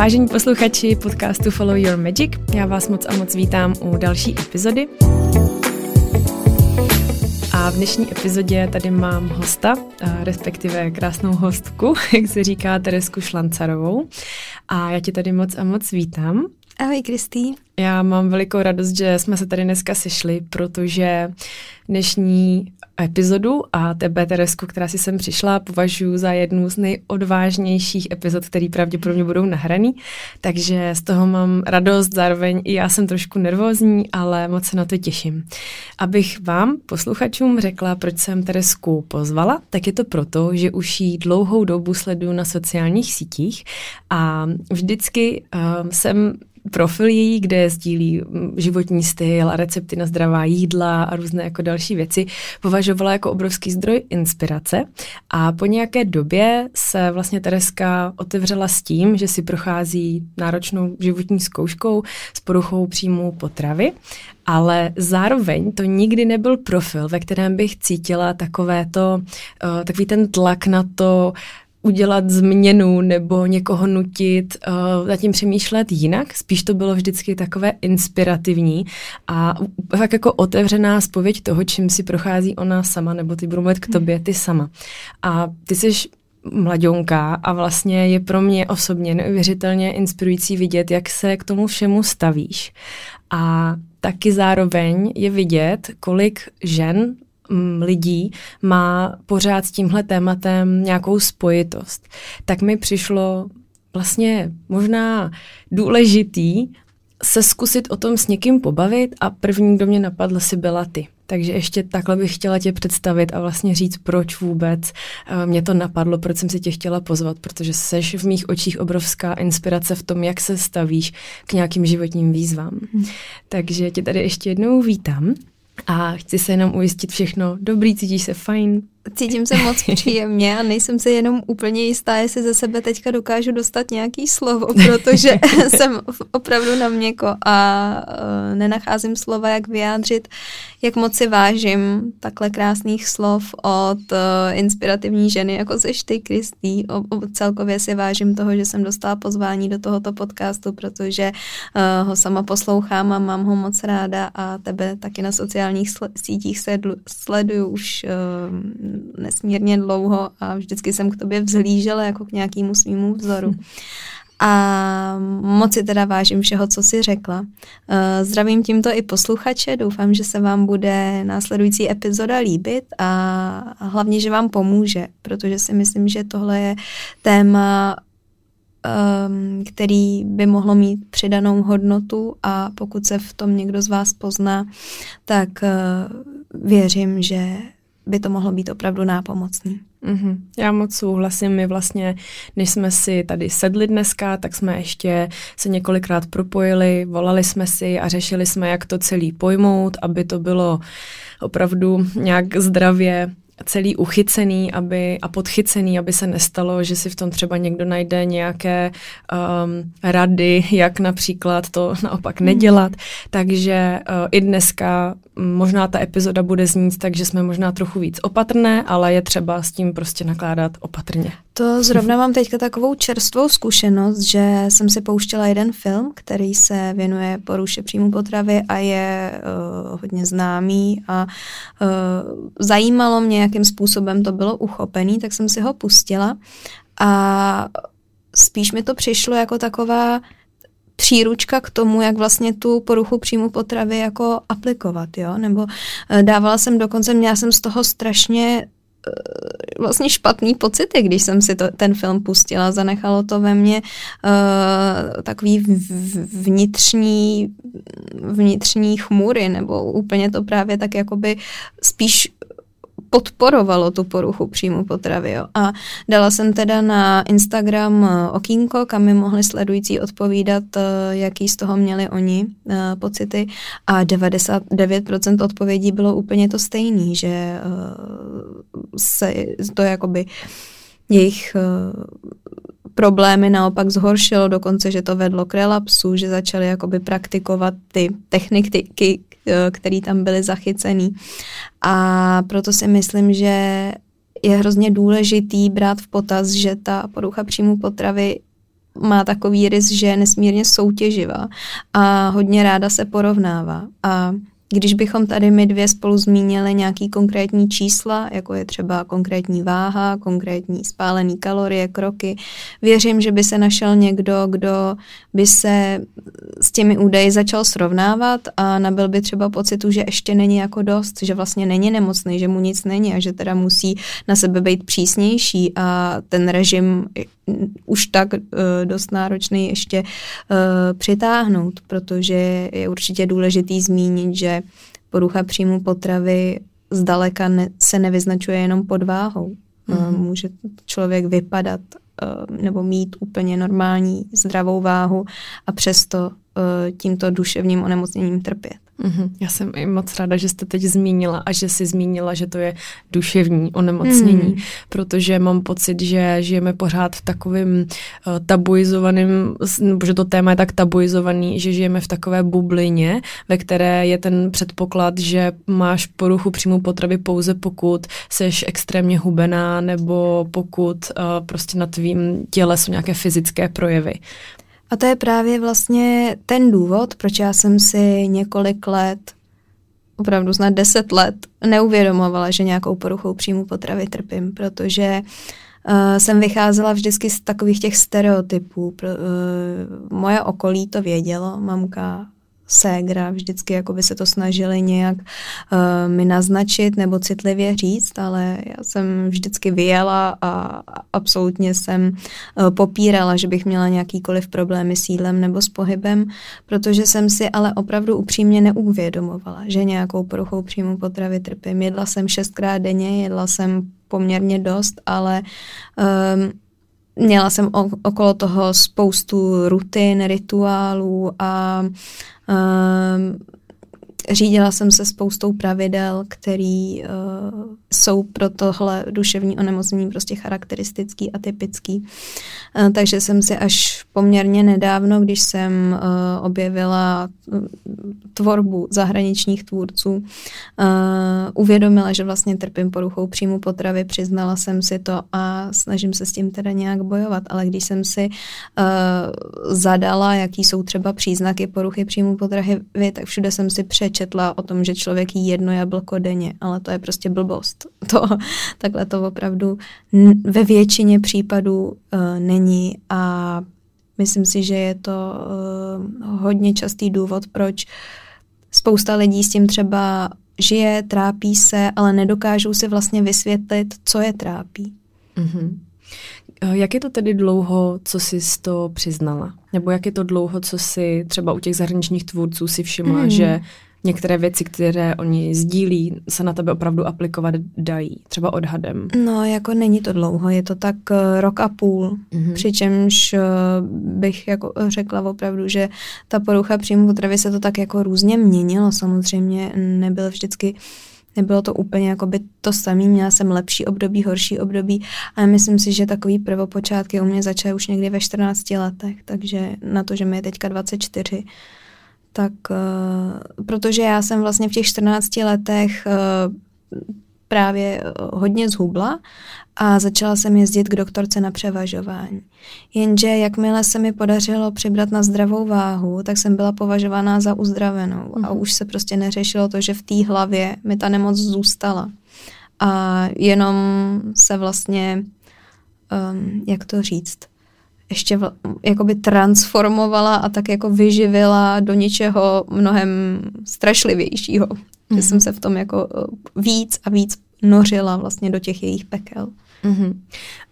Vážení posluchači podcastu Follow Your Magic, já vás moc a moc vítám u další epizody. A v dnešní epizodě tady mám hosta, respektive krásnou hostku, jak se říká, Teresku Šlancarovou. A já tě tady moc a moc vítám. Ahoj, Kristý. Já mám velikou radost, že jsme se tady dneska sešli, protože dnešní epizodu a tebe, Teresku, která si sem přišla, považuji za jednu z nejodvážnějších epizod, které pravděpodobně budou nahraný. Takže z toho mám radost, zároveň i já jsem trošku nervózní, ale moc se na to těším. Abych vám, posluchačům, řekla, proč jsem Teresku pozvala, tak je to proto, že už jí dlouhou dobu sleduju na sociálních sítích a vždycky uh, jsem profil její, kde sdílí mm, životní styl a recepty na zdravá jídla a různé jako další věci, považovala jako obrovský zdroj inspirace. A po nějaké době se vlastně Tereska otevřela s tím, že si prochází náročnou životní zkouškou s poruchou příjmu potravy ale zároveň to nikdy nebyl profil, ve kterém bych cítila takové to, uh, takový ten tlak na to, udělat změnu nebo někoho nutit uh, zatím přemýšlet jinak. Spíš to bylo vždycky takové inspirativní a tak jako otevřená spověď toho, čím si prochází ona sama, nebo ty budu mluvit k tobě ty sama. A ty jsi mladionka a vlastně je pro mě osobně neuvěřitelně inspirující vidět, jak se k tomu všemu stavíš. A taky zároveň je vidět, kolik žen lidí má pořád s tímhle tématem nějakou spojitost, tak mi přišlo vlastně možná důležitý se zkusit o tom s někým pobavit a první, kdo mě napadl, si byla ty. Takže ještě takhle bych chtěla tě představit a vlastně říct, proč vůbec uh, mě to napadlo, proč jsem si tě chtěla pozvat, protože seš v mých očích obrovská inspirace v tom, jak se stavíš k nějakým životním výzvám. Hmm. Takže tě tady ještě jednou vítám. A chci se jenom ujistit všechno. Dobrý, cítíš se fajn? Cítím se moc příjemně a nejsem si jenom úplně jistá, jestli ze sebe teďka dokážu dostat nějaký slovo, protože jsem opravdu na měko a uh, nenacházím slova, jak vyjádřit, jak moc si vážím takhle krásných slov od uh, inspirativní ženy, jako seš ty, Kristý. O, o, celkově si vážím toho, že jsem dostala pozvání do tohoto podcastu, protože uh, ho sama poslouchám a mám ho moc ráda a tebe taky na sociálních sítích sleduju už uh, nesmírně dlouho a vždycky jsem k tobě vzhlížela jako k nějakému svýmu vzoru. A moc si teda vážím všeho, co jsi řekla. Eh, zdravím tímto i posluchače, doufám, že se vám bude následující epizoda líbit a hlavně, že vám pomůže, protože si myslím, že tohle je téma, ehm, který by mohlo mít přidanou hodnotu a pokud se v tom někdo z vás pozná, tak eh, věřím, že by to mohlo být opravdu nápomocný. Mm-hmm. Já moc souhlasím. My vlastně, než jsme si tady sedli dneska, tak jsme ještě se několikrát propojili, volali jsme si a řešili jsme, jak to celý pojmout, aby to bylo opravdu nějak zdravě celý uchycený aby, a podchycený, aby se nestalo, že si v tom třeba někdo najde nějaké um, rady, jak například to naopak nedělat. Takže uh, i dneska možná ta epizoda bude znít, takže jsme možná trochu víc opatrné, ale je třeba s tím prostě nakládat opatrně. To zrovna mám teďka takovou čerstvou zkušenost, že jsem si pouštěla jeden film, který se věnuje poruše příjmu potravy a je uh, hodně známý a uh, zajímalo mě, jakým způsobem to bylo uchopený, tak jsem si ho pustila. A spíš mi to přišlo jako taková příručka k tomu, jak vlastně tu poruchu příjmu potravy jako aplikovat, jo, nebo eh, dávala jsem dokonce, měla jsem z toho strašně vlastně špatný pocity, když jsem si to, ten film pustila. Zanechalo to ve mně uh, takový vnitřní, vnitřní chmury, nebo úplně to právě tak jakoby spíš podporovalo tu poruchu příjmu potravy. Jo. A dala jsem teda na Instagram eh, okýnko, kam mi mohli sledující odpovídat, eh, jaký z toho měli oni eh, pocity a 99% odpovědí bylo úplně to stejný, že se to jakoby jejich problémy naopak zhoršilo, dokonce, že to vedlo k relapsu, že začali jakoby praktikovat ty techniky, které tam byly zachycený. A proto si myslím, že je hrozně důležitý brát v potaz, že ta porucha příjmu potravy má takový rys, že je nesmírně soutěživá a hodně ráda se porovnává. A když bychom tady my dvě spolu zmínili nějaký konkrétní čísla, jako je třeba konkrétní váha, konkrétní spálený kalorie, kroky, věřím, že by se našel někdo, kdo by se s těmi údaji začal srovnávat a nabil by třeba pocitu, že ještě není jako dost, že vlastně není nemocný, že mu nic není a že teda musí na sebe být přísnější a ten režim už tak uh, dost náročný ještě uh, přitáhnout, protože je určitě důležitý zmínit, že porucha příjmu potravy zdaleka ne, se nevyznačuje jenom podváhou. Mm-hmm. Může člověk vypadat nebo mít úplně normální zdravou váhu a přesto tímto duševním onemocněním trpět. Mm-hmm. Já jsem i moc ráda, že jste teď zmínila a že jsi zmínila, že to je duševní onemocnění, mm. protože mám pocit, že žijeme pořád v takovém uh, tabuizovaném, nebo že to téma je tak tabuizovaný, že žijeme v takové bublině, ve které je ten předpoklad, že máš poruchu příjmu potravy pouze pokud seš extrémně hubená nebo pokud uh, prostě na tvým těle jsou nějaké fyzické projevy. A to je právě vlastně ten důvod, proč já jsem si několik let, opravdu snad deset let, neuvědomovala, že nějakou poruchou příjmu potravy trpím, protože uh, jsem vycházela vždycky z takových těch stereotypů. Pro, uh, moje okolí to vědělo, mamka ségra, vždycky jako by se to snažili nějak uh, mi naznačit nebo citlivě říct, ale já jsem vždycky vyjela a absolutně jsem uh, popírala, že bych měla nějakýkoliv problémy s jídlem nebo s pohybem, protože jsem si ale opravdu upřímně neuvědomovala, že nějakou poruchou příjmu potravy trpím. Jedla jsem šestkrát denně, jedla jsem poměrně dost, ale um, měla jsem okolo toho spoustu rutin, rituálů a um, řídila jsem se spoustou pravidel, které uh, jsou pro tohle duševní onemocnění prostě charakteristický a typický. Uh, takže jsem si až poměrně nedávno, když jsem uh, objevila tvorbu zahraničních tvůrců, uh, uvědomila, že vlastně trpím poruchou příjmu potravy, přiznala jsem si to a snažím se s tím teda nějak bojovat. Ale když jsem si uh, zadala, jaký jsou třeba příznaky poruchy příjmu potravy, tak všude jsem si přečetla o tom, že člověk jí jedno jablko denně, ale to je prostě blbost. To, takhle to opravdu ve většině případů uh, není a Myslím si, že je to uh, hodně častý důvod, proč spousta lidí s tím třeba žije, trápí se, ale nedokážou si vlastně vysvětlit, co je trápí. Mm-hmm. Jak je to tedy dlouho, co jsi to přiznala? Nebo jak je to dlouho, co si třeba u těch zahraničních tvůrců si všimla, mm. že některé věci, které oni sdílí, se na tebe opravdu aplikovat dají, třeba odhadem? No, jako není to dlouho, je to tak uh, rok a půl, mm-hmm. přičemž uh, bych jako řekla opravdu, že ta porucha příjmu potravy se to tak jako různě měnilo, samozřejmě nebyl vždycky Nebylo to úplně jako by to samé, měla jsem lepší období, horší období, ale myslím si, že takový prvopočátky u mě začaly už někdy ve 14 letech, takže na to, že mi je teďka 24, tak uh, protože já jsem vlastně v těch 14 letech uh, právě eh, hodně zhubla a začala jsem jezdit k doktorce na převažování. Jenže jakmile se mi podařilo přibrat na zdravou váhu, tak jsem byla považovaná za uzdravenou mm. a mhm. už se prostě neřešilo to, že v té hlavě mi ta nemoc zůstala. A jenom se vlastně, um, jak to říct, ještě v, jakoby transformovala a tak jako vyživila do něčeho mnohem strašlivějšího. Mm-hmm. Že mhm. jsem se v tom jako eh, víc a víc nořila vlastně do těch jejich pekel. Mm-hmm.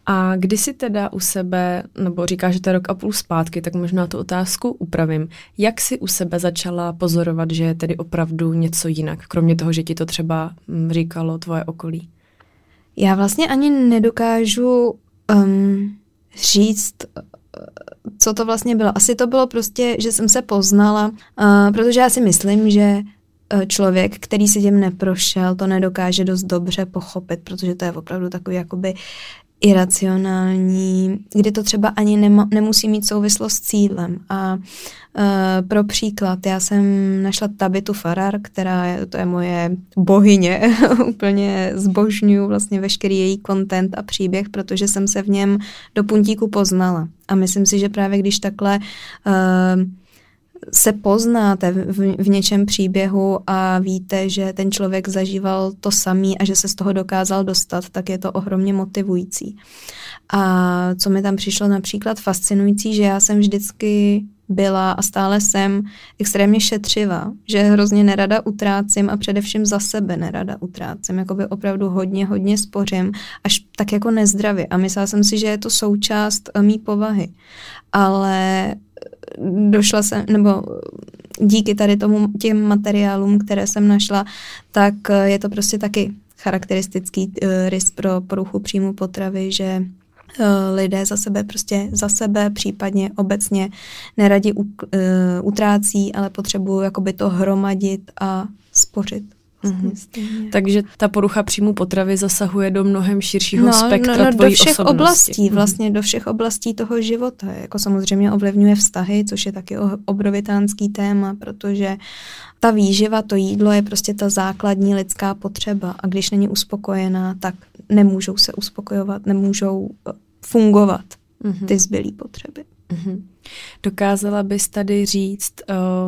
A kdy si teda u sebe, nebo říkáš, že to je rok a půl zpátky, tak možná tu otázku upravím. Jak si u sebe začala pozorovat, že je tedy opravdu něco jinak, kromě toho, že ti to třeba mm, říkalo tvoje okolí? Já vlastně ani nedokážu um, říct, co to vlastně bylo. Asi to bylo prostě, že jsem se poznala, uh, protože já si myslím, že uh, člověk, který si tím neprošel, to nedokáže dost dobře pochopit, protože to je opravdu takový jakoby iracionální, kdy to třeba ani nema, nemusí mít souvislost s cílem. A uh, pro příklad, já jsem našla Tabitu Farar, která je, to je moje bohyně, úplně zbožňuju vlastně veškerý její content a příběh, protože jsem se v něm do puntíku poznala. A myslím si, že právě když takhle uh, se poznáte v, v něčem příběhu a víte, že ten člověk zažíval to samý a že se z toho dokázal dostat, tak je to ohromně motivující. A co mi tam přišlo například fascinující, že já jsem vždycky byla a stále jsem extrémně šetřivá, že hrozně nerada utrácím a především za sebe nerada utrácím, jakoby opravdu hodně, hodně spořím, až tak jako nezdravě. A myslela jsem si, že je to součást eh, mý povahy, ale došla jsem, nebo díky tady tomu těm materiálům, které jsem našla, tak eh, je to prostě taky charakteristický uh, rys pro poruchu příjmu potravy, že uh, lidé za sebe prostě za sebe, případně obecně neradi utrácí, ale potřebují jakoby to hromadit a spořit. Mm-hmm. Takže ta porucha příjmu potravy zasahuje do mnohem širšího no, spektra no, no, do všech osobnosti. oblastí, mhm. vlastně do všech oblastí toho života. Jako samozřejmě ovlivňuje vztahy, což je taky obrovitánský téma, protože ta výživa, to jídlo je prostě ta základní lidská potřeba a když není uspokojená, tak nemůžou se uspokojovat, nemůžou eh, fungovat mm-hmm. ty zbylé potřeby. Mm-hmm. Dokázala bys tady říct,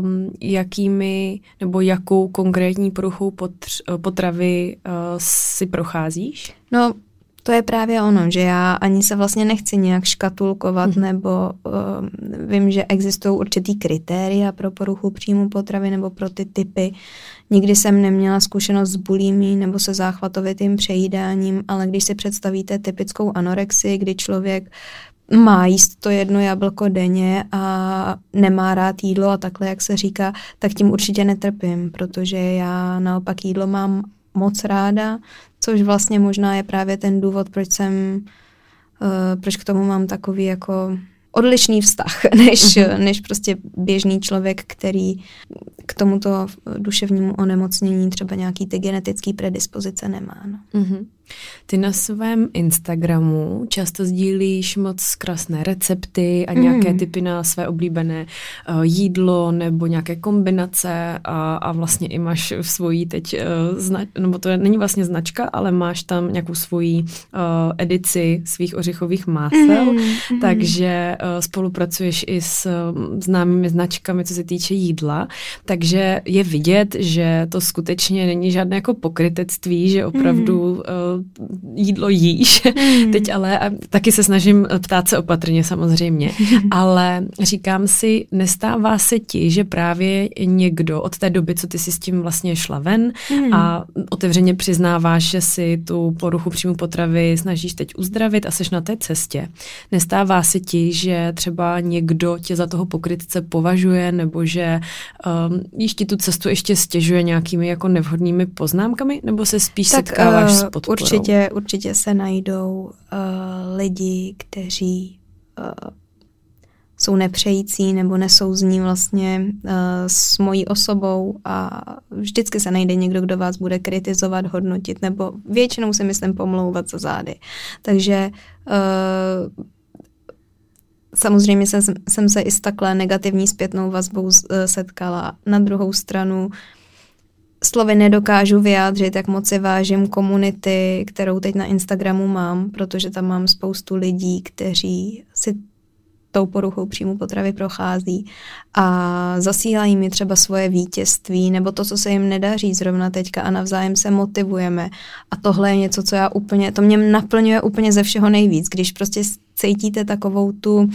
um, jakými nebo jakou konkrétní poruchou potř- potravy uh, si procházíš? No, to je právě ono, že já ani se vlastně nechci nějak škatulkovat, hmm. nebo um, vím, že existují určitý kritéria pro poruchu příjmu potravy nebo pro ty typy. Nikdy jsem neměla zkušenost s bulími nebo se záchvatovitým přejídáním, ale když si představíte typickou anorexii, kdy člověk má jíst to jedno jablko denně a nemá rád jídlo a takhle, jak se říká, tak tím určitě netrpím, protože já naopak jídlo mám moc ráda, což vlastně možná je právě ten důvod, proč jsem, uh, proč k tomu mám takový jako odlišný vztah, než, uh-huh. než prostě běžný člověk, který k tomuto duševnímu onemocnění třeba nějaký ty genetický predispozice nemá. No. Uh-huh. Ty na svém Instagramu často sdílíš moc krásné recepty a nějaké mm. typy na své oblíbené uh, jídlo nebo nějaké kombinace a, a vlastně i máš v svojí teď, uh, zna, nebo to není vlastně značka, ale máš tam nějakou svoji uh, edici svých ořechových másel, mm. takže uh, spolupracuješ i s uh, známými značkami, co se týče jídla, takže je vidět, že to skutečně není žádné jako pokrytectví, že opravdu mm. Jídlo jíš. Mm. Teď ale a taky se snažím ptát se opatrně samozřejmě, ale říkám si, nestává se ti, že právě někdo od té doby, co ty si s tím vlastně šla ven mm. a otevřeně přiznáváš, že si tu poruchu příjmu potravy snažíš teď uzdravit a seš na té cestě. Nestává se ti, že třeba někdo tě za toho pokrytce považuje nebo že um, jíš ti tu cestu ještě stěžuje nějakými jako nevhodnými poznámkami nebo se spíš tak, setkáváš uh, s podporou? Určitě, určitě se najdou uh, lidi, kteří uh, jsou nepřející nebo nesouzní vlastně uh, s mojí osobou a vždycky se najde někdo, kdo vás bude kritizovat, hodnotit nebo většinou si myslím pomlouvat za zády. Takže uh, samozřejmě jsem, jsem se i s takhle negativní zpětnou vazbou setkala. Na druhou stranu uh, slovy nedokážu vyjádřit, jak moc si vážím komunity, kterou teď na Instagramu mám, protože tam mám spoustu lidí, kteří si tou poruchou příjmu potravy prochází a zasílají mi třeba svoje vítězství nebo to, co se jim nedaří zrovna teďka a navzájem se motivujeme. A tohle je něco, co já úplně, to mě naplňuje úplně ze všeho nejvíc, když prostě cítíte takovou tu,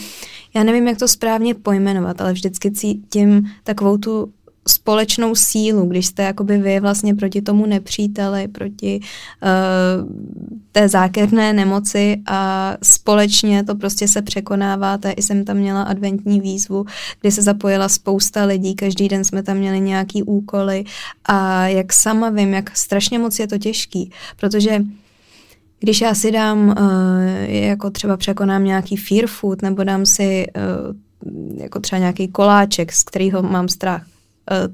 já nevím, jak to správně pojmenovat, ale vždycky cítím takovou tu společnou sílu, když jste jakoby vy vlastně proti tomu nepříteli, proti uh, té zákerné nemoci a společně to prostě se překonáváte. I jsem tam měla adventní výzvu, kde se zapojila spousta lidí, každý den jsme tam měli nějaký úkoly a jak sama vím, jak strašně moc je to těžký, protože když já si dám, uh, jako třeba překonám nějaký fear food, nebo dám si uh, jako třeba nějaký koláček, z kterého mám strach,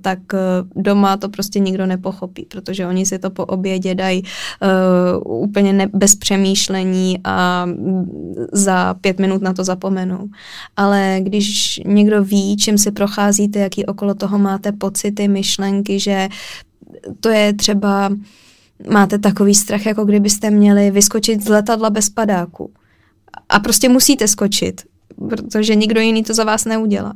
tak eh, doma to prostě nikdo nepochopí, protože oni si to po obědě dají uh, úplně ne, bez přemýšlení a za pět minut na to zapomenou. Ale když někdo ví, čím si procházíte, jaký okolo toho máte pocity, myšlenky, že to je třeba máte takový strach, jako kdybyste měli vyskočit z letadla bez padáku. A prostě musíte skočit, protože nikdo jiný to za vás neudělá.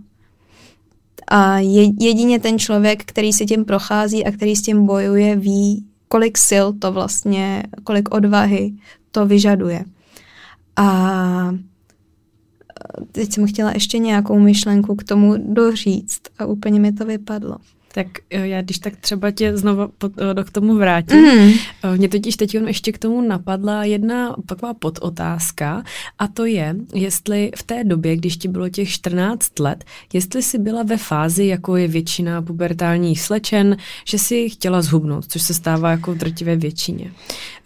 A jedině ten člověk, který si tím prochází a který s tím bojuje, ví, kolik sil to vlastně, kolik odvahy to vyžaduje. A teď jsem chtěla ještě nějakou myšlenku k tomu doříct a úplně mi to vypadlo. Tak eh, já když tak třeba tě znovu eh, k tomu vrátím. Mm. Mě totiž teď ještě k tomu napadla jedna taková podotázka a to je, jestli v té době, když ti bylo těch 14 let, jestli jsi byla ve fázi, jako je většina pubertálních slečen, že si chtěla zhubnout, což se stává jako v drtivé většině.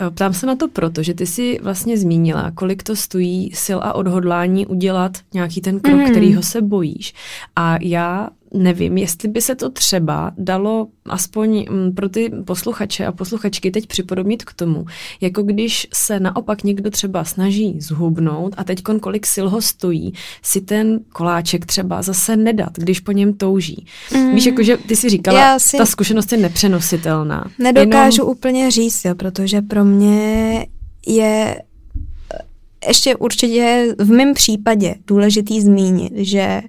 Ptám se na to proto, že ty si vlastně zmínila, kolik to stojí sil a odhodlání udělat nějaký ten krok, mm. kterýho se bojíš. A já nevím, jestli by se to třeba dalo aspoň mm, pro ty posluchače a posluchačky teď připodobnit k tomu, jako když se naopak někdo třeba snaží zhubnout a teď kolik sil ho stojí, si ten koláček třeba zase nedat, když po něm touží. Mm. Víš, jakože ty si říkala, si ta zkušenost je nepřenositelná. Nedokážu Jenom... úplně říct, jo, protože pro mě je ještě určitě v mém případě důležitý zmínit, že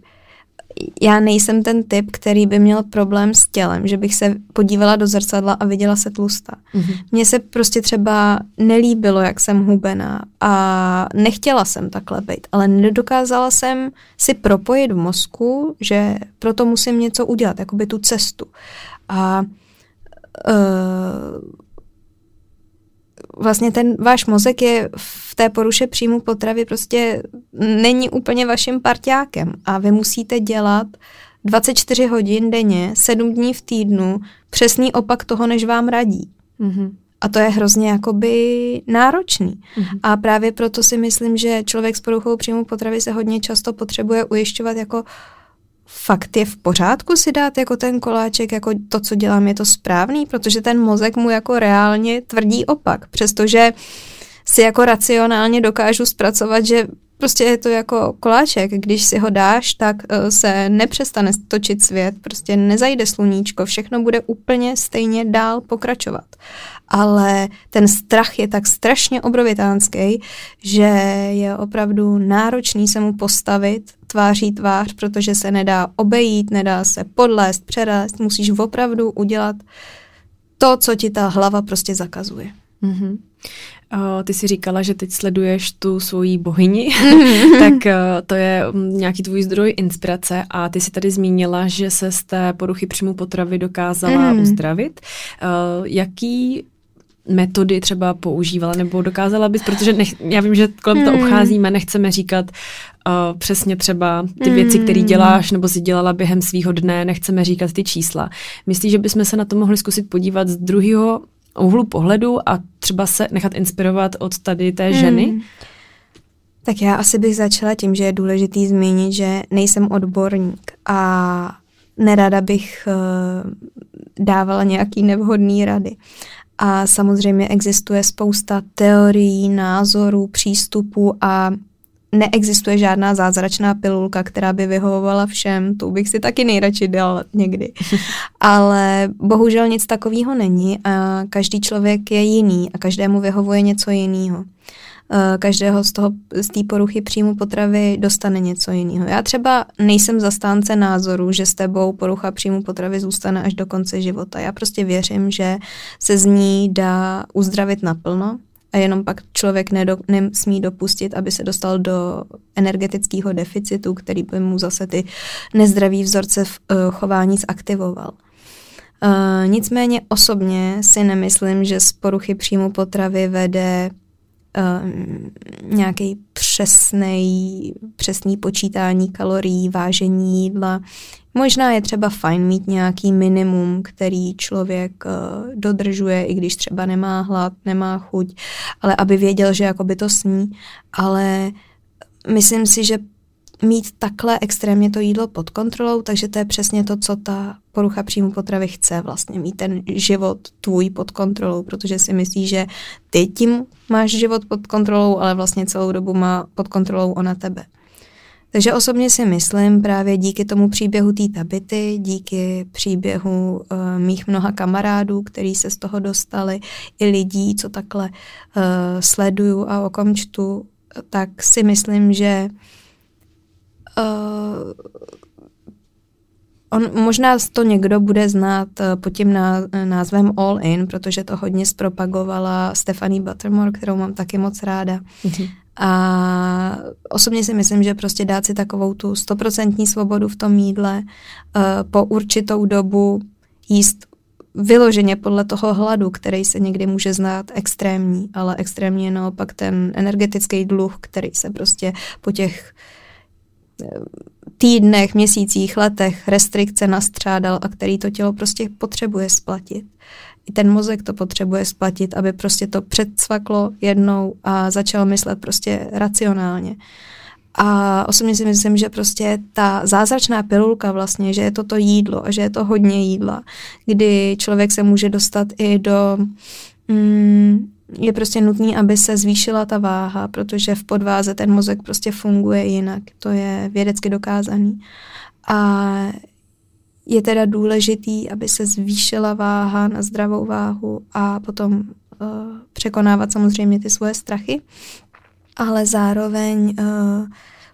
já nejsem ten typ, který by měl problém s tělem, že bych se podívala do zrcadla a viděla se tlusta. Mm-hmm. Mně se prostě třeba nelíbilo, jak jsem hubená a nechtěla jsem takhle být, ale nedokázala jsem si propojit v mozku, že proto musím něco udělat, jakoby tu cestu. A uh, vlastně ten váš mozek je v té poruše příjmu potravy prostě není úplně vaším parťákem a vy musíte dělat 24 hodin denně, 7 dní v týdnu, přesný opak toho, než vám radí. Mm-hmm. A to je hrozně jakoby náročný. Mm-hmm. A právě proto si myslím, že člověk s poruchou příjmu potravy se hodně často potřebuje ujišťovat jako fakt je v pořádku si dát jako ten koláček, jako to, co dělám, je to správný, protože ten mozek mu jako reálně tvrdí opak, přestože si jako racionálně dokážu zpracovat, že prostě je to jako koláček, když si ho dáš, tak uh, se nepřestane točit svět, prostě nezajde sluníčko, všechno bude úplně stejně dál pokračovat. Ale ten strach je tak strašně obrovitánský, že je opravdu náročný se mu postavit tváří tvář, protože se nedá obejít, nedá se podlézt, přelézt, musíš opravdu udělat to, co ti ta hlava prostě zakazuje. Mm-hmm. Uh, ty si říkala, že teď sleduješ tu svoji bohyni, mm-hmm. tak uh, to je um, nějaký tvůj zdroj inspirace a ty si tady zmínila, že se z té poruchy příjmu potravy dokázala mm. uzdravit. Uh, jaký metody třeba používala nebo dokázala bys, protože nech, já vím, že kolem to hmm. obcházíme, nechceme říkat uh, přesně třeba ty věci, které hmm. děláš nebo si dělala během svého dne, nechceme říkat ty čísla. Myslíš, že bychom se na to mohli zkusit podívat z druhého úhlu pohledu a třeba se nechat inspirovat od tady té ženy? Hmm. Tak já asi bych začala tím, že je důležitý zmínit, že nejsem odborník a nerada bych uh, dávala nějaký nevhodný rady. A samozřejmě existuje spousta teorií, názorů, přístupů a neexistuje žádná zázračná pilulka, která by vyhovovala všem, tu bych si taky nejradši dal někdy. Ale bohužel nic takového není a každý člověk je jiný a každému vyhovuje něco jiného. Eh, každého z toho z té poruchy příjmu potravy dostane něco jiného. Já třeba nejsem zastánce názoru, že s tebou porucha příjmu potravy zůstane až do konce života. Já prostě věřím, že se z ní dá uzdravit naplno, a jenom pak člověk nedo, nesmí dopustit, aby se dostal do energetického deficitu, který by mu zase ty nezdravý vzorce v uh, chování zaktivoval. Uh, nicméně osobně si nemyslím, že z poruchy příjmu potravy vede uh, nějaký přesný, přesný počítání kalorií, vážení jídla. Možná je třeba fajn mít nějaký minimum, který člověk uh, dodržuje, i když třeba nemá hlad, nemá chuť, ale aby věděl, že jakoby to sní. Ale myslím si, že mít takhle extrémně to jídlo pod kontrolou, takže to je přesně to, co ta porucha příjmu potravy chce vlastně, mít ten život tvůj pod kontrolou, protože si myslí, že ty tím máš život pod kontrolou, ale vlastně celou dobu má pod kontrolou ona tebe. Takže osobně si myslím právě díky tomu příběhu té tabity, díky příběhu uh, mých mnoha kamarádů, který se z toho dostali, i lidí, co takhle uh, sleduju a o kom čtu, tak si myslím, že uh, On, možná to někdo bude znát pod tím názvem All In, protože to hodně zpropagovala Stephanie Buttermore, kterou mám taky moc ráda. Mm-hmm. A osobně si myslím, že prostě dát si takovou tu stoprocentní svobodu v tom jídle uh, po určitou dobu jíst vyloženě podle toho hladu, který se někdy může znát extrémní, ale extrémní je naopak ten energetický dluh, který se prostě po těch eh, týdnech, měsících, letech restrikce nastřádal a který to tělo prostě potřebuje splatit i ten mozek to potřebuje splatit, aby prostě to předsvaklo jednou a začal myslet prostě racionálně. A osobně si myslím, že prostě ta zázračná pilulka vlastně, že je to to jídlo a že je to hodně jídla, kdy člověk se může dostat i do... Mm, je prostě nutný, aby se zvýšila ta váha, protože v podváze ten mozek prostě funguje jinak. To je vědecky dokázaný. A je teda důležitý, aby se zvýšila váha na zdravou váhu a potom uh, překonávat samozřejmě ty svoje strachy, ale zároveň uh,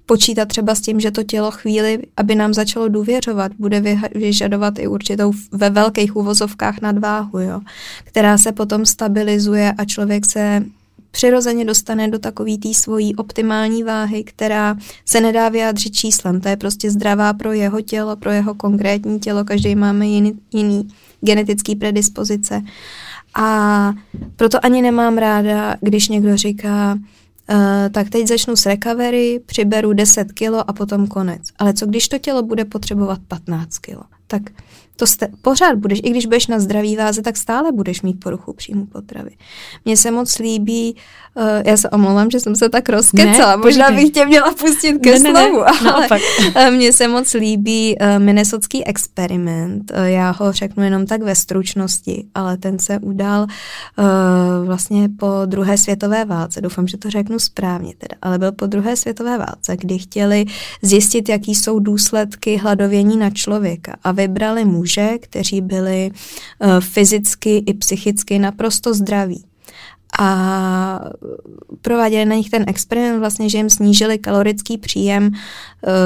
počítat třeba s tím, že to tělo chvíli, aby nám začalo důvěřovat, bude vyžadovat i určitou ve velkých uvozovkách nadváhu, jo, která se potom stabilizuje a člověk se přirozeně dostane do takové té svojí optimální váhy, která se nedá vyjádřit číslem. To je prostě zdravá pro jeho tělo, pro jeho konkrétní tělo. Každý máme jiný, jiný genetický predispozice. A proto ani nemám ráda, když někdo říká, Uh, tak teď začnu s recovery, přiberu 10 kilo a potom konec. Ale co když to tělo bude potřebovat 15 kilo? Tak to jste, pořád budeš, i když budeš na zdraví váze, tak stále budeš mít poruchu příjmu potravy. Mně se moc líbí, uh, já se omlouvám, že jsem se tak rozkecala, ne, možná bych tě měla pustit ke ne, slovu, ne, ne, ale uh, mně se moc líbí uh, minnesotský experiment, uh, já ho řeknu jenom tak ve stručnosti, ale ten se udal uh, vlastně po druhé světové válce, doufám, že to řeknu správně teda, ale byl po druhé světové válce, kdy chtěli zjistit, jaký jsou důsledky hladovění na člověka a vybrali muže, muže, kteří byli uh, fyzicky i psychicky naprosto zdraví. A prováděli na nich ten experiment, vlastně, že jim snížili kalorický příjem. Uh,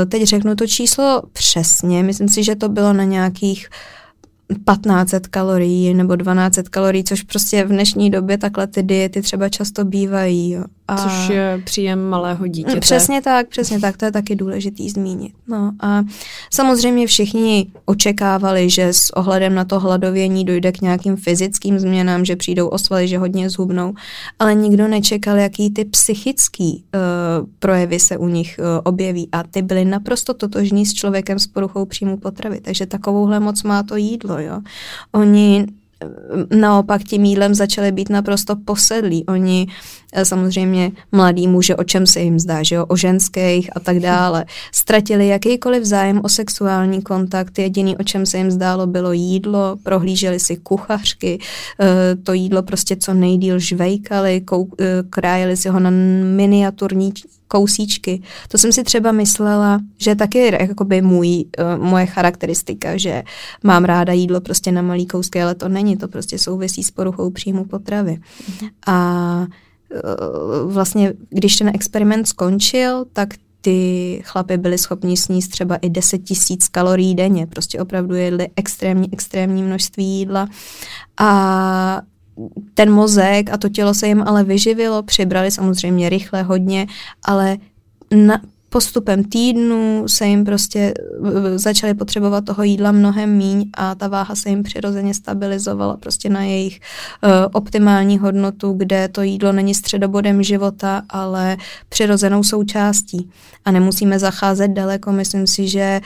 teď řeknu to číslo přesně, myslím si, že to bylo na nějakých 1500 kalorií nebo 1200 kalorií, což prostě v dnešní době takhle ty diety třeba často bývají. Jo. A Což je příjem malého dítěte. Přesně tak, přesně tak, to je taky důležitý zmínit. No a samozřejmě všichni očekávali, že s ohledem na to hladovění dojde k nějakým fyzickým změnám, že přijdou osvaly, že hodně zhubnou, ale nikdo nečekal, jaký ty psychický uh, projevy se u nich uh, objeví a ty byly naprosto totožní s člověkem s poruchou příjmu potravy, takže takovouhle moc má to jídlo, jo. Oni naopak tím jídlem začali být naprosto posedlí. Oni eh, samozřejmě mladí muže, o čem se jim zdá, že jo, o ženských a tak dále, ztratili jakýkoliv zájem o sexuální kontakt, jediný, o čem se jim zdálo, bylo jídlo, prohlíželi si kuchařky, eh, to jídlo prostě co nejdíl žvejkali, eh, krájeli si ho na miniaturní kousíčky. To jsem si třeba myslela, že taky jakoby můj, uh, moje charakteristika, že mám ráda jídlo prostě na malý kousky, ale to není, to prostě souvisí s poruchou příjmu potravy. A uh, vlastně, když ten experiment skončil, tak ty chlapy byli schopni sníst třeba i 10 tisíc kalorií denně, prostě opravdu jedli extrémní, extrémní množství jídla a ten mozek a to tělo se jim ale vyživilo, přibrali samozřejmě rychle, hodně, ale na, postupem týdnů se jim prostě začaly potřebovat toho jídla mnohem míň a ta váha se jim přirozeně stabilizovala prostě na jejich uh, optimální hodnotu, kde to jídlo není středobodem života, ale přirozenou součástí. A nemusíme zacházet daleko, myslím si, že e,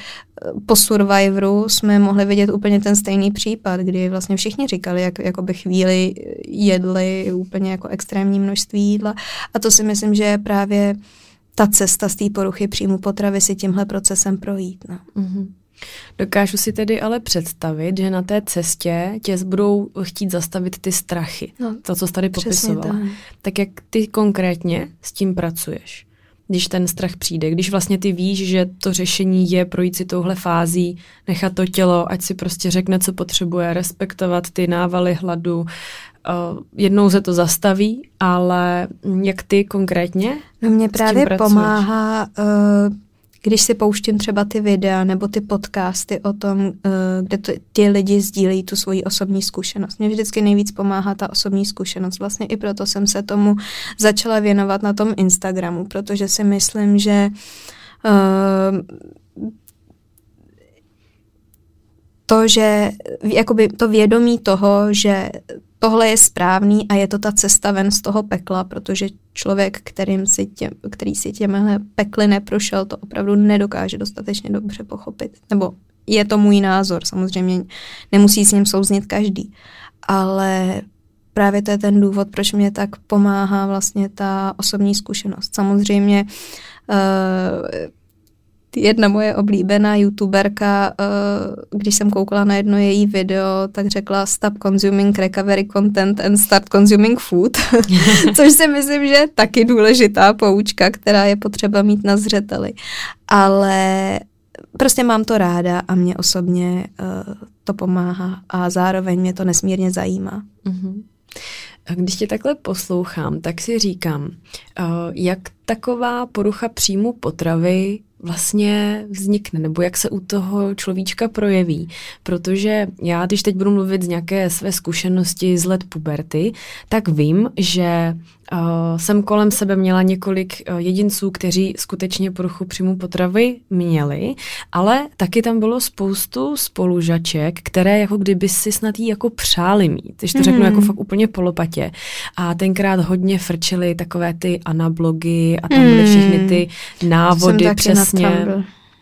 po Survivoru jsme mohli vidět úplně ten stejný případ, kdy vlastně všichni říkali, jak jako by chvíli jedli úplně jako extrémní množství jídla. A to si myslím, že je právě ta cesta z té poruchy příjmu potravy si tímhle procesem projít. No. Mm-hmm. Dokážu si tedy ale představit, že na té cestě tě budou chtít zastavit ty strachy. No, to, co jsi tady popisovala. Tak. tak jak ty konkrétně s tím pracuješ? Když ten strach přijde, když vlastně ty víš, že to řešení je projít si touhle fází, nechat to tělo, ať si prostě řekne, co potřebuje, respektovat ty návaly hladu, jednou se to zastaví, ale jak ty konkrétně? No mě právě pomáhá uh, když si pouštím třeba ty videa nebo ty podcasty o tom, eh, kde to, ti lidi sdílejí tu svoji osobní zkušenost. Mě vždycky nejvíc pomáhá ta osobní zkušenost. Vlastně i proto jsem se tomu začala věnovat na tom Instagramu, protože si myslím, že to, že jakoby to vědomí toho, že tohle je správný a je to ta cesta ven z toho pekla, protože člověk, kterým si tě, který si těmhle pekly neprošel, to opravdu nedokáže dostatečně dobře pochopit. Nebo je to můj názor, samozřejmě nemusí s ním souznit každý, ale právě to je ten důvod, proč mě tak pomáhá vlastně ta osobní zkušenost. Samozřejmě uh, jedna moje oblíbená youtuberka, eh, když jsem koukala na jedno její video, tak řekla stop consuming recovery content and start consuming food, což si myslím, že je taky důležitá poučka, která je potřeba mít na zřeteli. Ale prostě mám to ráda a mě osobně uh, to pomáhá a zároveň mě to nesmírně zajímá. Mm-hmm. A když tě takhle poslouchám, tak si říkám, uh, jak taková porucha příjmu potravy vlastně vznikne, nebo jak se u toho človíčka projeví. Protože já, když teď budu mluvit z nějaké své zkušenosti z let puberty, tak vím, že jsem kolem sebe měla několik uh, jedinců, kteří skutečně poruchu příjmu potravy měli, ale taky tam bylo spoustu spolužaček, které jako kdyby si snad jí jako přáli mít, když to mm. řeknu jako fakt úplně polopatě. A tenkrát hodně frčely takové ty anablogy a tam byly hmm. všechny ty návody přesně.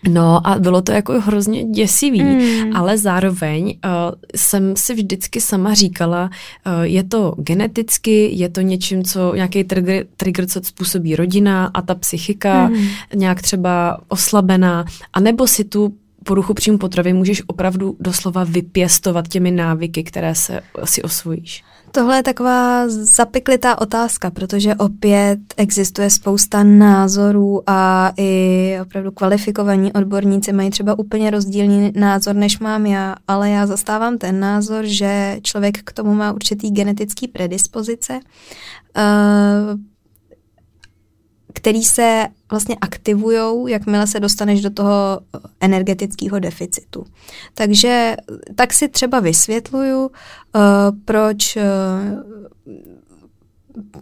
No a bylo to jako hrozně děsivý, mm. ale zároveň uh, jsem si vždycky sama říkala, uh, je to geneticky, je to něčím, co nějaký trigger, trigger, co způsobí rodina a ta psychika mm. nějak třeba oslabená, anebo si tu poruchu příjmu potravy můžeš opravdu doslova vypěstovat těmi návyky, které se si osvojíš. Tohle je taková zapiklitá otázka, protože opět existuje spousta názorů a i opravdu kvalifikovaní odborníci mají třeba úplně rozdílný názor, než mám já, ale já zastávám ten názor, že člověk k tomu má určitý genetický predispozice, uh, který se vlastně aktivují, jakmile se dostaneš do toho energetického deficitu. Takže tak si třeba vysvětluju, uh, proč uh,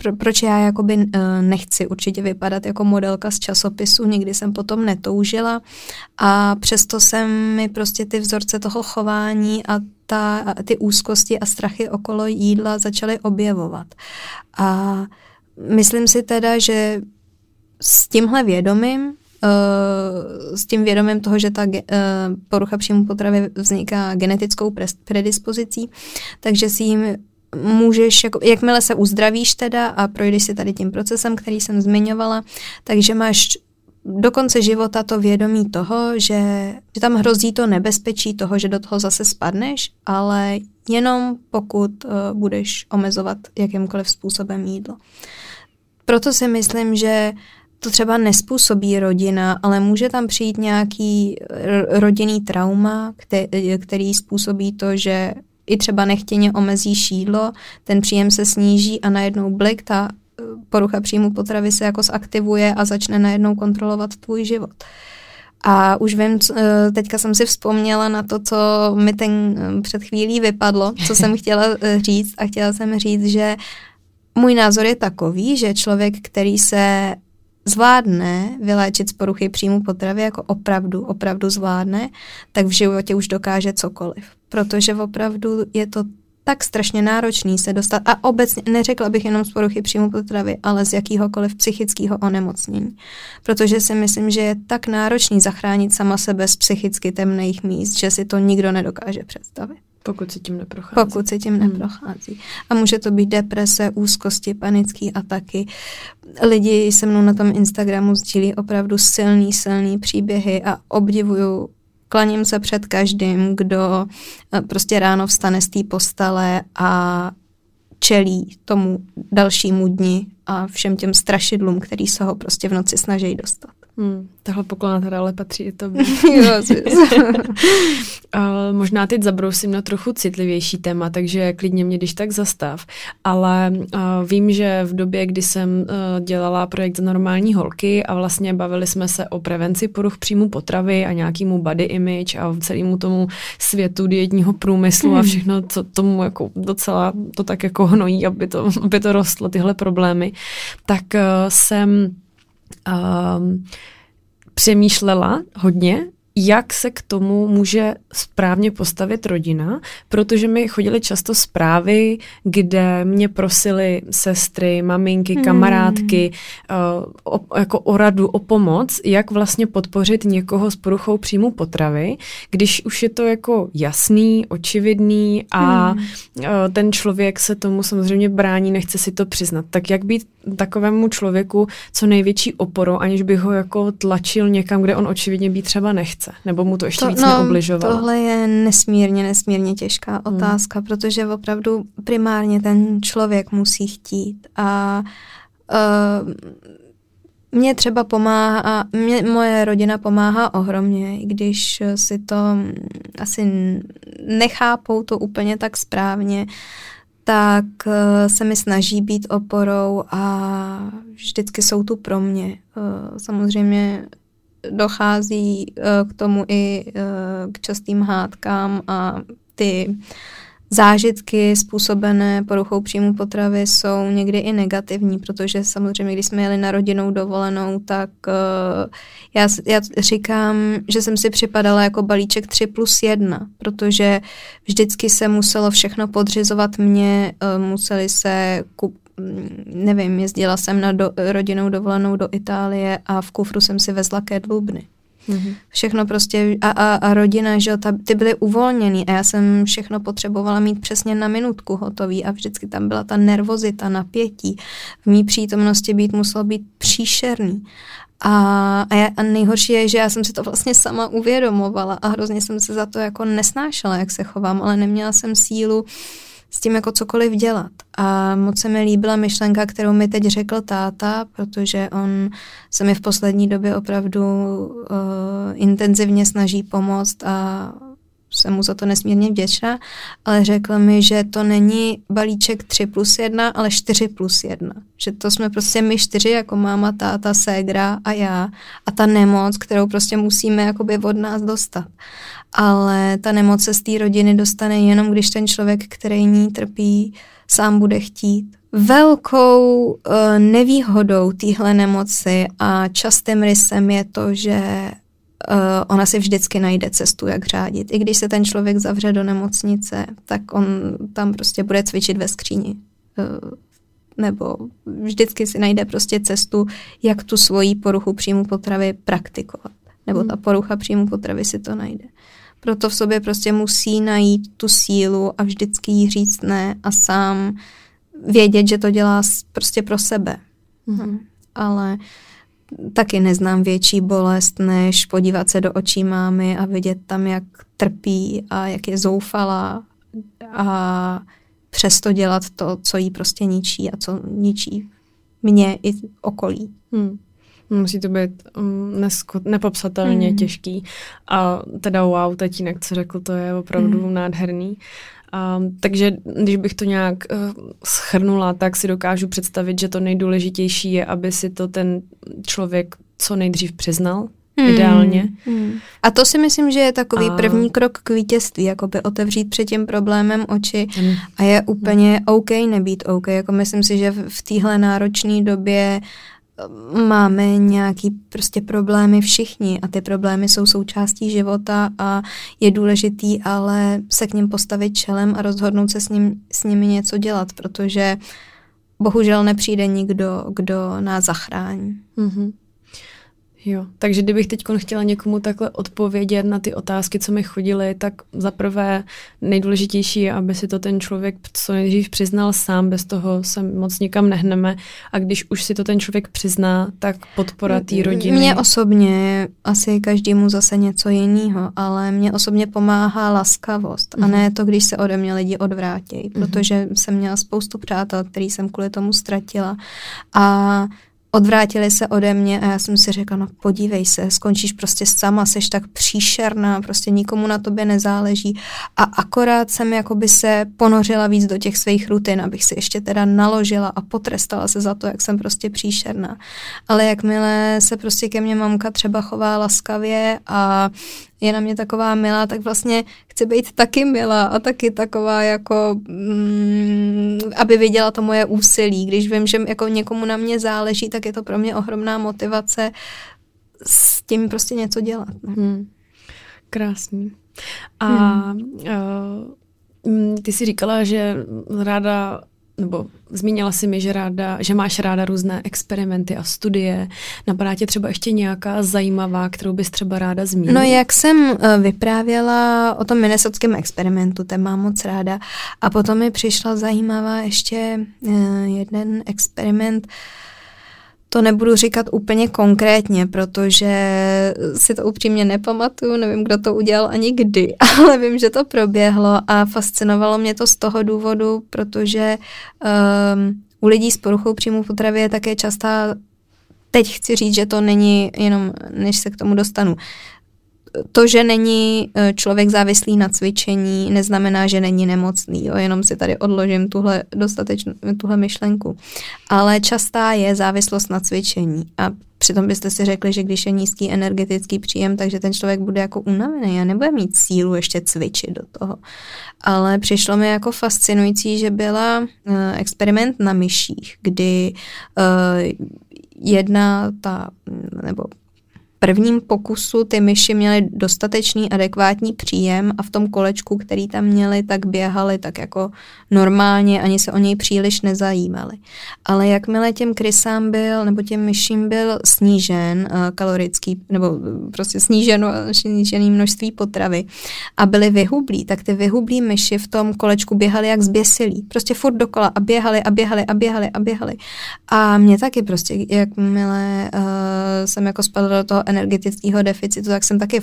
pro, proč já jakoby uh, nechci určitě vypadat jako modelka z časopisu, nikdy jsem potom netoužila a přesto jsem mi prostě ty vzorce toho chování a ta, ty úzkosti a strachy okolo jídla začaly objevovat. A myslím si teda, že s tímhle vědomím, uh, s tím vědomím toho, že ta uh, porucha příjmu potravy vzniká genetickou predispozicí, takže si jim můžeš, jako, jakmile se uzdravíš teda a projdeš si tady tím procesem, který jsem zmiňovala, takže máš do konce života to vědomí toho, že, že tam hrozí to nebezpečí toho, že do toho zase spadneš, ale jenom pokud uh, budeš omezovat jakýmkoliv způsobem jídlo. Proto si myslím, že to třeba nespůsobí rodina, ale může tam přijít nějaký rodinný trauma, který, který způsobí to, že i třeba nechtěně omezí šídlo, ten příjem se sníží a najednou blik, ta eh, porucha příjmu potravy se jako zaktivuje a začne najednou kontrolovat tvůj život. A už vím, eh, teďka jsem si vzpomněla na to, co mi ten eh, před chvílí vypadlo, co jsem chtěla říct a chtěla jsem říct, že můj názor je takový, že člověk, který se zvládne vyléčit z poruchy příjmu potravy, jako opravdu, opravdu zvládne, tak v životě už dokáže cokoliv. Protože opravdu je to tak strašně náročný se dostat, a obecně neřekla bych jenom z poruchy příjmu potravy, ale z jakýhokoliv psychického onemocnění. Protože si myslím, že je tak náročný zachránit sama sebe z psychicky temných míst, že si to nikdo nedokáže představit. Pokud se tím neprochází. Pokud se tím hmm. neprochází. A může to být deprese, úzkosti, panické ataky. Lidi se mnou na tom Instagramu sdílí opravdu silný, silný příběhy a obdivuju klaním se před každým, kdo eh, prostě ráno vstane z té postele a čelí tomu dalšímu dni a všem těm strašidlům, který se ho prostě v noci snaží dostat. Hmm, tahle poklona teda ale patří i tobě. uh, možná teď zabrousím na trochu citlivější téma, takže klidně mě když tak zastav. Ale uh, vím, že v době, kdy jsem uh, dělala projekt za normální holky a vlastně bavili jsme se o prevenci poruch příjmu potravy a nějakému body image a celému tomu světu dietního průmyslu mm. a hmm. všechno, co tomu jako docela to tak jako hnojí, aby to, aby to rostlo, tyhle problémy, tak uh, jsem um, přemýšlela hodně jak se k tomu může správně postavit rodina, protože mi chodily často zprávy, kde mě prosily sestry, maminky, hmm. kamarádky uh, o, jako o radu, o pomoc, jak vlastně podpořit někoho s poruchou příjmu potravy, když už je to jako jasný, očividný a hmm. uh, ten člověk se tomu samozřejmě brání, nechce si to přiznat. Tak jak být takovému člověku co největší oporou, aniž bych ho jako tlačil někam, kde on očividně být třeba nechce? Nechce, nebo mu to ještě to, víc no, neobližovalo? Tohle je nesmírně, nesmírně těžká hmm. otázka, hmm. protože opravdu primárně ten člověk musí chtít a uh, mě třeba pomáhá, mě, moje rodina pomáhá ohromně, i když si to asi nechápou to úplně tak správně, tak eh, se mi snaží být oporou a vždycky jsou tu pro mě. Eh, samozřejmě dochází uh, k tomu i uh, k častým hádkám a ty zážitky způsobené poruchou příjmu potravy jsou někdy i negativní, protože samozřejmě, když jsme jeli na rodinou dovolenou, tak uh, já, já říkám, že jsem si připadala jako balíček 3 plus 1, protože vždycky se muselo všechno podřizovat mě, uh, museli se kup, Mm, nevím, jezdila jsem na do, rodinou dovolenou do Itálie a v kufru jsem si vezla kedlubny. Mm-hmm. Všechno prostě a, a, a rodina, že ta, ty byly uvolněný a já jsem všechno potřebovala mít přesně na minutku hotový a vždycky tam byla ta nervozita, napětí. V mý přítomnosti být muselo být příšerný. A, a, já, a nejhorší je, že já jsem si to vlastně sama uvědomovala a hrozně jsem se za to jako nesnášela, jak se chovám, ale neměla jsem sílu uh, s tím jako cokoliv dělat. A moc se mi líbila myšlenka, kterou mi teď řekl táta, protože on se mi v poslední době opravdu uh, intenzivně snaží pomoct a jsem mu za to nesmírně vděčná, ale řekl mi, že to není balíček 3 plus 1, ale 4 plus 1. Že to jsme prostě my čtyři, jako máma, táta, ségra a já. A ta nemoc, kterou prostě musíme jakoby od nás dostat. Ale ta nemoc se z té rodiny dostane jenom, když ten člověk, který ní trpí, sám bude chtít. Velkou uh, nevýhodou téhle nemoci a častým rysem je to, že uh, ona si vždycky najde cestu, jak řádit. I když se ten člověk zavře do nemocnice, tak on tam prostě bude cvičit ve skříni. Uh, nebo vždycky si najde prostě cestu, jak tu svoji poruchu příjmu potravy praktikovat. Nebo ta hmm. porucha příjmu potravy si to najde. Proto v sobě prostě musí najít tu sílu a vždycky jí říct ne a sám vědět, že to dělá prostě pro sebe. Mm. Ale taky neznám větší bolest, než podívat se do očí mámy a vidět tam, jak trpí a jak je zoufalá a přesto dělat to, co jí prostě ničí a co ničí mě i okolí. Hmm. Musí to být um, nesko- nepopsatelně hmm. těžký. A teda wow, tatínek, co řekl, to je opravdu hmm. nádherný. Um, takže když bych to nějak uh, schrnula, tak si dokážu představit, že to nejdůležitější je, aby si to ten člověk co nejdřív přiznal, Hmm. Ideálně. Hmm. A to si myslím, že je takový a... první krok k vítězství, jako by otevřít před tím problémem oči hmm. a je úplně OK nebýt OK. Jako myslím si, že v, v téhle náročné době máme nějaký prostě problémy všichni a ty problémy jsou součástí života a je důležitý ale se k ním postavit čelem a rozhodnout se s, ním, s nimi něco dělat, protože bohužel nepřijde nikdo, kdo nás zachrání. Mm-hmm. Jo, takže kdybych teď chtěla někomu takhle odpovědět na ty otázky, co mi chodily, tak za prvé nejdůležitější je, aby si to ten člověk co nejdřív přiznal sám, bez toho se moc nikam nehneme a když už si to ten člověk přizná, tak podpora té rodiny. Mně osobně, asi každému zase něco jiného, ale mě osobně pomáhá laskavost mm-hmm. a ne mhm. to, když se ode mě lidi odvrátějí, mm-hmm. protože jsem měla spoustu přátel, který jsem kvůli tomu ztratila a odvrátili se ode mě a já jsem si řekla, no podívej se, skončíš prostě sama, seš tak příšerná, prostě nikomu na tobě nezáleží a akorát jsem jakoby se ponořila víc do těch svých rutin, abych si ještě teda naložila a potrestala se za to, jak jsem prostě příšerná. Ale jakmile se prostě ke mně mamka třeba chová laskavě a je na mě taková milá, tak vlastně chci být taky milá a taky taková jako, mm, aby viděla to moje úsilí. Když vím, že jako někomu na mě záleží, tak je to pro mě ohromná motivace s tím prostě něco dělat. No. Hmm. Krásný. A hmm. uh, ty si říkala, že ráda nebo zmínila si mi, že, ráda, že máš ráda různé experimenty a studie. Napadá tě třeba ještě nějaká zajímavá, kterou bys třeba ráda zmínila? No jak jsem eh, vyprávěla o tom minnesotském experimentu, ten mám moc ráda. A potom mi přišla zajímavá ještě eh, jeden experiment, to nebudu říkat úplně konkrétně, protože si to upřímně nepamatuju, nevím, kdo to udělal ani kdy, ale vím, že to proběhlo a fascinovalo mě to z toho důvodu, protože um, u lidí s poruchou příjmu potravy je také častá Teď chci říct, že to není jenom, než se k tomu dostanu to, že není e, člověk závislý na cvičení, neznamená, že není nemocný. Jo? Jenom si tady odložím tuhle, dostatečnou, tuhle myšlenku. Ale častá je závislost na cvičení. A přitom byste si řekli, že když je nízký energetický příjem, takže ten člověk bude jako unavený a nebude mít sílu ještě cvičit do toho. Ale přišlo mi jako fascinující, že byla uh, experiment na myších, kdy uh, jedna ta, nebo prvním pokusu ty myši měly dostatečný adekvátní příjem a v tom kolečku, který tam měli, tak běhali tak jako normálně, ani se o něj příliš nezajímali. Ale jakmile těm krysám byl, nebo těm myším byl snížen uh, kalorický, nebo prostě sníženo, snížený množství potravy a byly vyhublí, tak ty vyhublí myši v tom kolečku běhali jak zběsilí. Prostě furt dokola a běhali a běhali a běhali a běhali. A mě taky prostě, jakmile uh, jsem jako spadla do toho energetického deficitu, tak jsem taky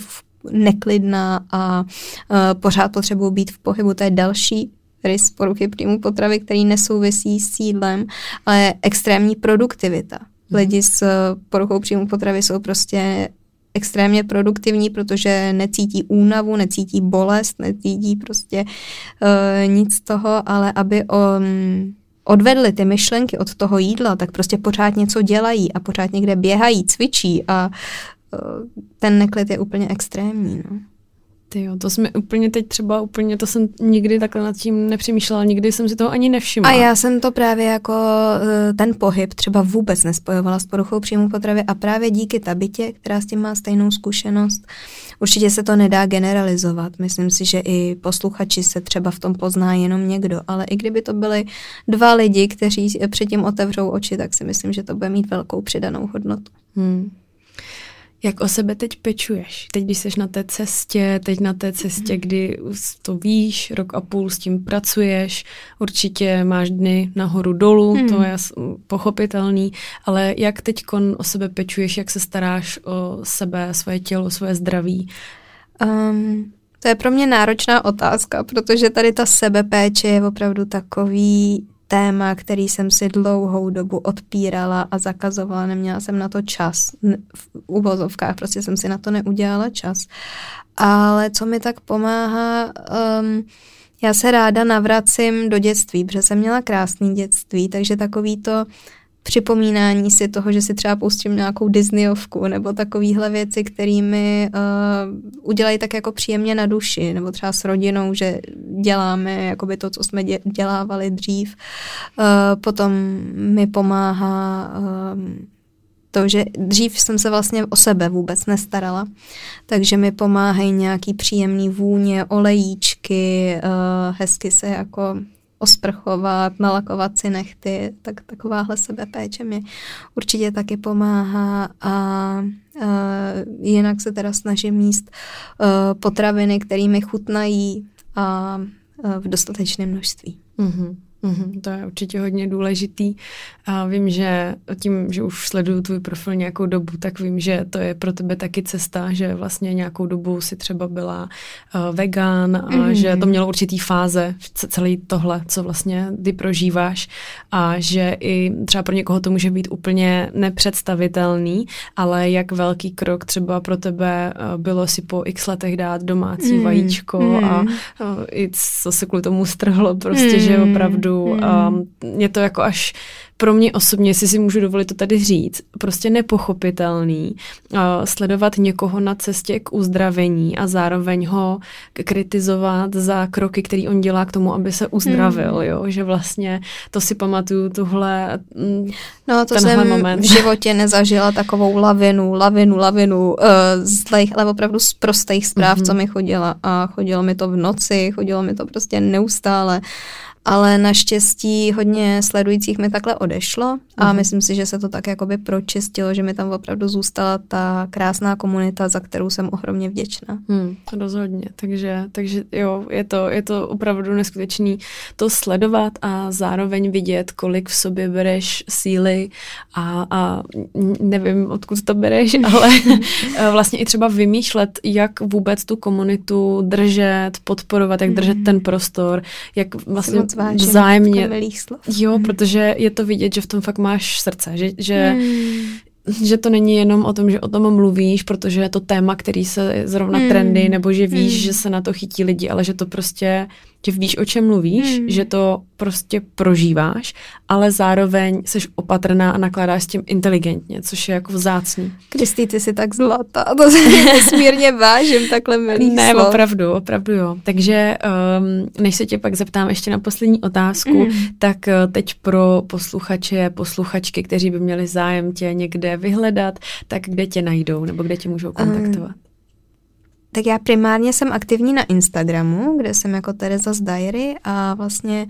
neklidná a uh, pořád potřebuji být v pohybu. To je další rys poruchy příjmu potravy, který nesouvisí s sídlem, ale extrémní produktivita. Mhm. Lidi s uh, poruchou příjmu potravy jsou prostě extrémně produktivní, protože necítí únavu, necítí bolest, necítí prostě uh, nic z toho, ale aby um, odvedli ty myšlenky od toho jídla, tak prostě pořád něco dělají a pořád někde běhají, cvičí a ten neklid je úplně extrémní. No. Ty jo, to jsme úplně teď třeba úplně, to jsem nikdy takhle nad tím nepřemýšlela, nikdy jsem si toho ani nevšimla. A já jsem to právě jako eh, ten pohyb třeba vůbec nespojovala s poruchou příjmu potravy a právě díky tabitě, která s tím má stejnou zkušenost, určitě se to nedá generalizovat. Myslím si, že i posluchači se třeba v tom pozná jenom někdo, ale i kdyby to byly dva lidi, kteří předtím otevřou oči, tak si myslím, že to bude mít velkou přidanou hodnotu. Hmm. Jak o sebe teď pečuješ? Teď, když jsi na té cestě, teď na té cestě, mhm. kdy to víš, rok a půl s tím pracuješ, určitě máš dny nahoru dolů, hmm. to je pochopitelný, ale jak teď o sebe pečuješ, jak se staráš o sebe, svoje tělo, svoje zdraví? Um, to je pro mě náročná otázka, protože tady ta sebepéče je opravdu takový téma, který jsem si dlouhou dobu odpírala a zakazovala, neměla jsem na to čas. V uvozovkách prostě jsem si na to neudělala čas. Ale co mi tak pomáhá, um, já se ráda navracím do dětství, protože jsem měla krásný dětství, takže takový to připomínání si toho, že si třeba pustím nějakou Disneyovku nebo takovýhle věci, kterými uh, udělají tak jako příjemně na duši, nebo třeba s rodinou, že děláme jakoby to, co jsme dělávali dřív. Uh, potom mi pomáhá uh, to, že dřív jsem se vlastně o sebe vůbec nestarala, takže mi pomáhají nějaký příjemný vůně, olejíčky, hezky se jako osprchovat, nalakovat si nechty, tak takováhle sebepéče mi určitě taky pomáhá a uh, jinak se teda snažím míst uh, potraviny, které mi chutnají a uh, v dostatečném množství. Mm-hmm. Mm-hmm, to je určitě hodně důležitý. A vím, že tím, že už sleduju tvůj profil nějakou dobu, tak vím, že to je pro tebe taky cesta, že vlastně nějakou dobu si třeba byla uh, vegan a mm-hmm. že to mělo určitý fáze, celý tohle, co vlastně ty prožíváš a že i třeba pro někoho to může být úplně nepředstavitelný, ale jak velký krok třeba pro tebe uh, bylo si po x letech dát domácí mm-hmm. vajíčko mm-hmm. a uh, i co se kvůli tomu strhlo, prostě, mm-hmm. že opravdu opravdu. Hmm. Um, je to jako až pro mě osobně, jestli si můžu dovolit to tady říct, prostě nepochopitelný uh, sledovat někoho na cestě k uzdravení a zároveň ho kritizovat za kroky, který on dělá k tomu, aby se uzdravil, hmm. jo, že vlastně to si pamatuju tuhle mm, No to jsem moment. v životě nezažila takovou lavinu, lavinu, lavinu uh, zlejch, ale opravdu z prostých zpráv, mm-hmm. co mi chodila a chodilo mi to v noci, chodilo mi to prostě neustále ale naštěstí hodně sledujících mi takhle odešlo a mm. myslím si, že se to tak jakoby pročistilo, že mi tam opravdu zůstala ta krásná komunita, za kterou jsem ohromně vděčná. Hmm, rozhodně, takže, takže jo, je to, je to opravdu neskutečný to sledovat a zároveň vidět, kolik v sobě bereš síly a, a nevím, odkud to bereš, ale vlastně i třeba vymýšlet, jak vůbec tu komunitu držet, podporovat, jak držet mm. ten prostor, jak vlastně vážím vzájemně. slov. Jo, hmm. protože je to vidět, že v tom fakt máš srdce, že, že hmm že to není jenom o tom, že o tom mluvíš, protože je to téma, který se zrovna hmm. trendy, nebo že víš, hmm. že se na to chytí lidi, ale že to prostě že víš, o čem mluvíš, hmm. že to prostě prožíváš, ale zároveň jsi opatrná a nakládáš s tím inteligentně, což je jako vzácný. Kristý, ty jsi tak zlatá, to se nesmírně vážím, takhle milý Ne, slov. opravdu, opravdu jo. Takže um, než se tě pak zeptám ještě na poslední otázku, mm. tak uh, teď pro posluchače, posluchačky, kteří by měli zájem tě někde vyhledat, tak kde tě najdou, nebo kde tě můžou kontaktovat? Um, tak já primárně jsem aktivní na Instagramu, kde jsem jako Tereza z Diary a vlastně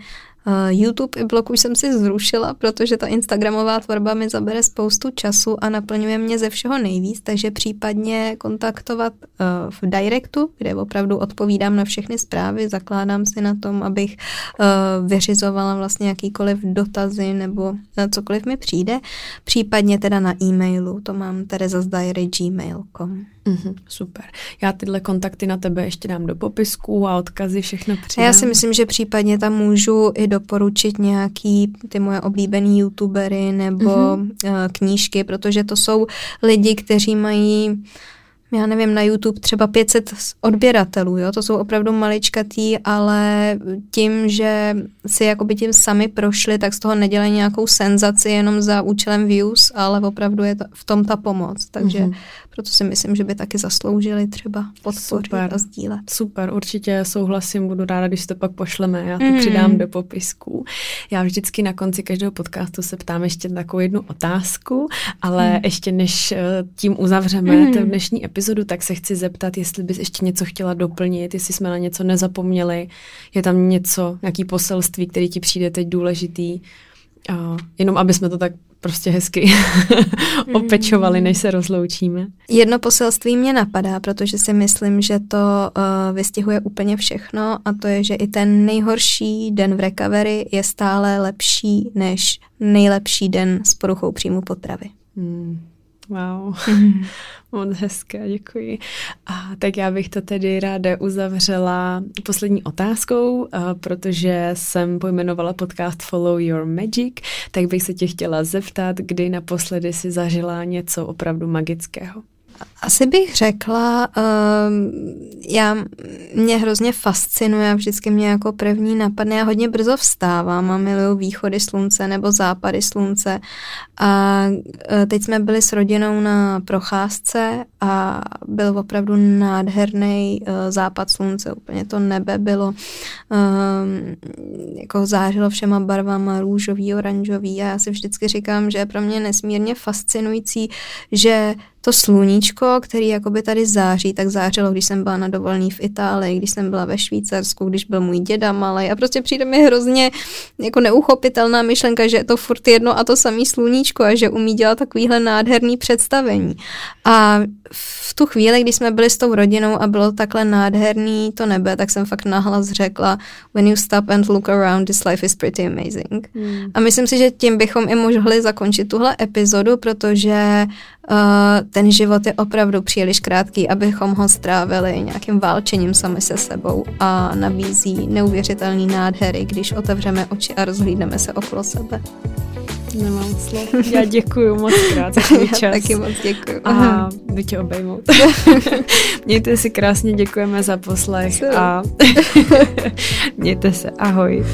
Uh, YouTube i blog už jsem si zrušila, protože ta Instagramová tvorba mi zabere spoustu času a naplňuje mě ze všeho nejvíc, takže případně kontaktovat uh, v Directu, kde opravdu odpovídám na všechny zprávy, zakládám si na tom, abych uh, vyřizovala vlastně jakýkoliv dotazy nebo cokoliv mi přijde, případně teda na e-mailu, to mám terezazdiary.gmail.com. Mm-hmm, super. Já tyhle kontakty na tebe ještě dám do popisku a odkazy všechno přidám. Já si myslím, že případně tam můžu i doporučit nějaký ty moje oblíbený youtubery nebo mm-hmm. knížky, protože to jsou lidi, kteří mají já nevím, na YouTube třeba 500 odběratelů, jo, to jsou opravdu maličkatý, ale tím, že si jakoby tím sami prošli, tak z toho nedělají nějakou senzaci jenom za účelem views, ale opravdu je to v tom ta pomoc, takže mm-hmm. proto si myslím, že by taky zasloužili třeba podpořit Super. a sdílet. Super, určitě souhlasím, budu ráda, když to pak pošleme, já to mm-hmm. přidám do popisku. Já vždycky na konci každého podcastu se ptám ještě takovou jednu otázku, ale mm. ještě než eh, tím uzavřeme mm. ten dnešní epizod, epizodu, tak se chci zeptat, jestli bys ještě něco chtěla doplnit, jestli jsme na něco nezapomněli, je tam něco, nějaký poselství, který ti přijde teď důležitý, uh, jenom aby jsme to tak prostě hezky opečovali, než se rozloučíme. Jedno poselství mě napadá, protože si myslím, že to uh, vystihuje úplně všechno a to je, že i ten nejhorší den v recovery je stále lepší než nejlepší den s poruchou příjmu potravy. Hmm. Wow, mm. moc hezké, děkuji. A tak já bych to tedy ráda uzavřela poslední otázkou, a protože jsem pojmenovala podcast Follow Your Magic, tak bych se tě chtěla zeptat, kdy naposledy si zažila něco opravdu magického. Asi bych řekla, uh, já, mě hrozně fascinuje, vždycky mě jako první napadne, já hodně brzo vstávám a miluju východy slunce nebo západy slunce. A uh, teď jsme byli s rodinou na procházce a byl opravdu nádherný uh, západ slunce, úplně to nebe bylo, uh, jako zářilo všema barvama, růžový, oranžový. A já si vždycky říkám, že je pro mě nesmírně fascinující, že to sluníčko, který jakoby tady září, tak zářilo, když jsem byla na dovolený v Itálii, když jsem byla ve Švýcarsku, když byl můj děda malý a prostě přijde mi hrozně jako neuchopitelná myšlenka, že je to furt jedno a to samý sluníčko a že umí dělat takovýhle nádherný představení. A v tu chvíli, kdy jsme byli s tou rodinou a bylo takhle nádherný to nebe, tak jsem fakt nahlas řekla, when you stop and look around, this life is pretty amazing. Hmm. A myslím si, že tím bychom i mohli zakončit tuhle epizodu, protože uh, ten život je opravdu příliš krátký, abychom ho strávili nějakým válčením sami se sebou a nabízí neuvěřitelný nádhery, když otevřeme oči a rozhlídneme se okolo sebe. Nemám slov. Já děkuji moc krát za tvůj čas. Taky moc děkuji. A jdu tě obejmout. Mějte si krásně, děkujeme za poslech a mějte se. Ahoj.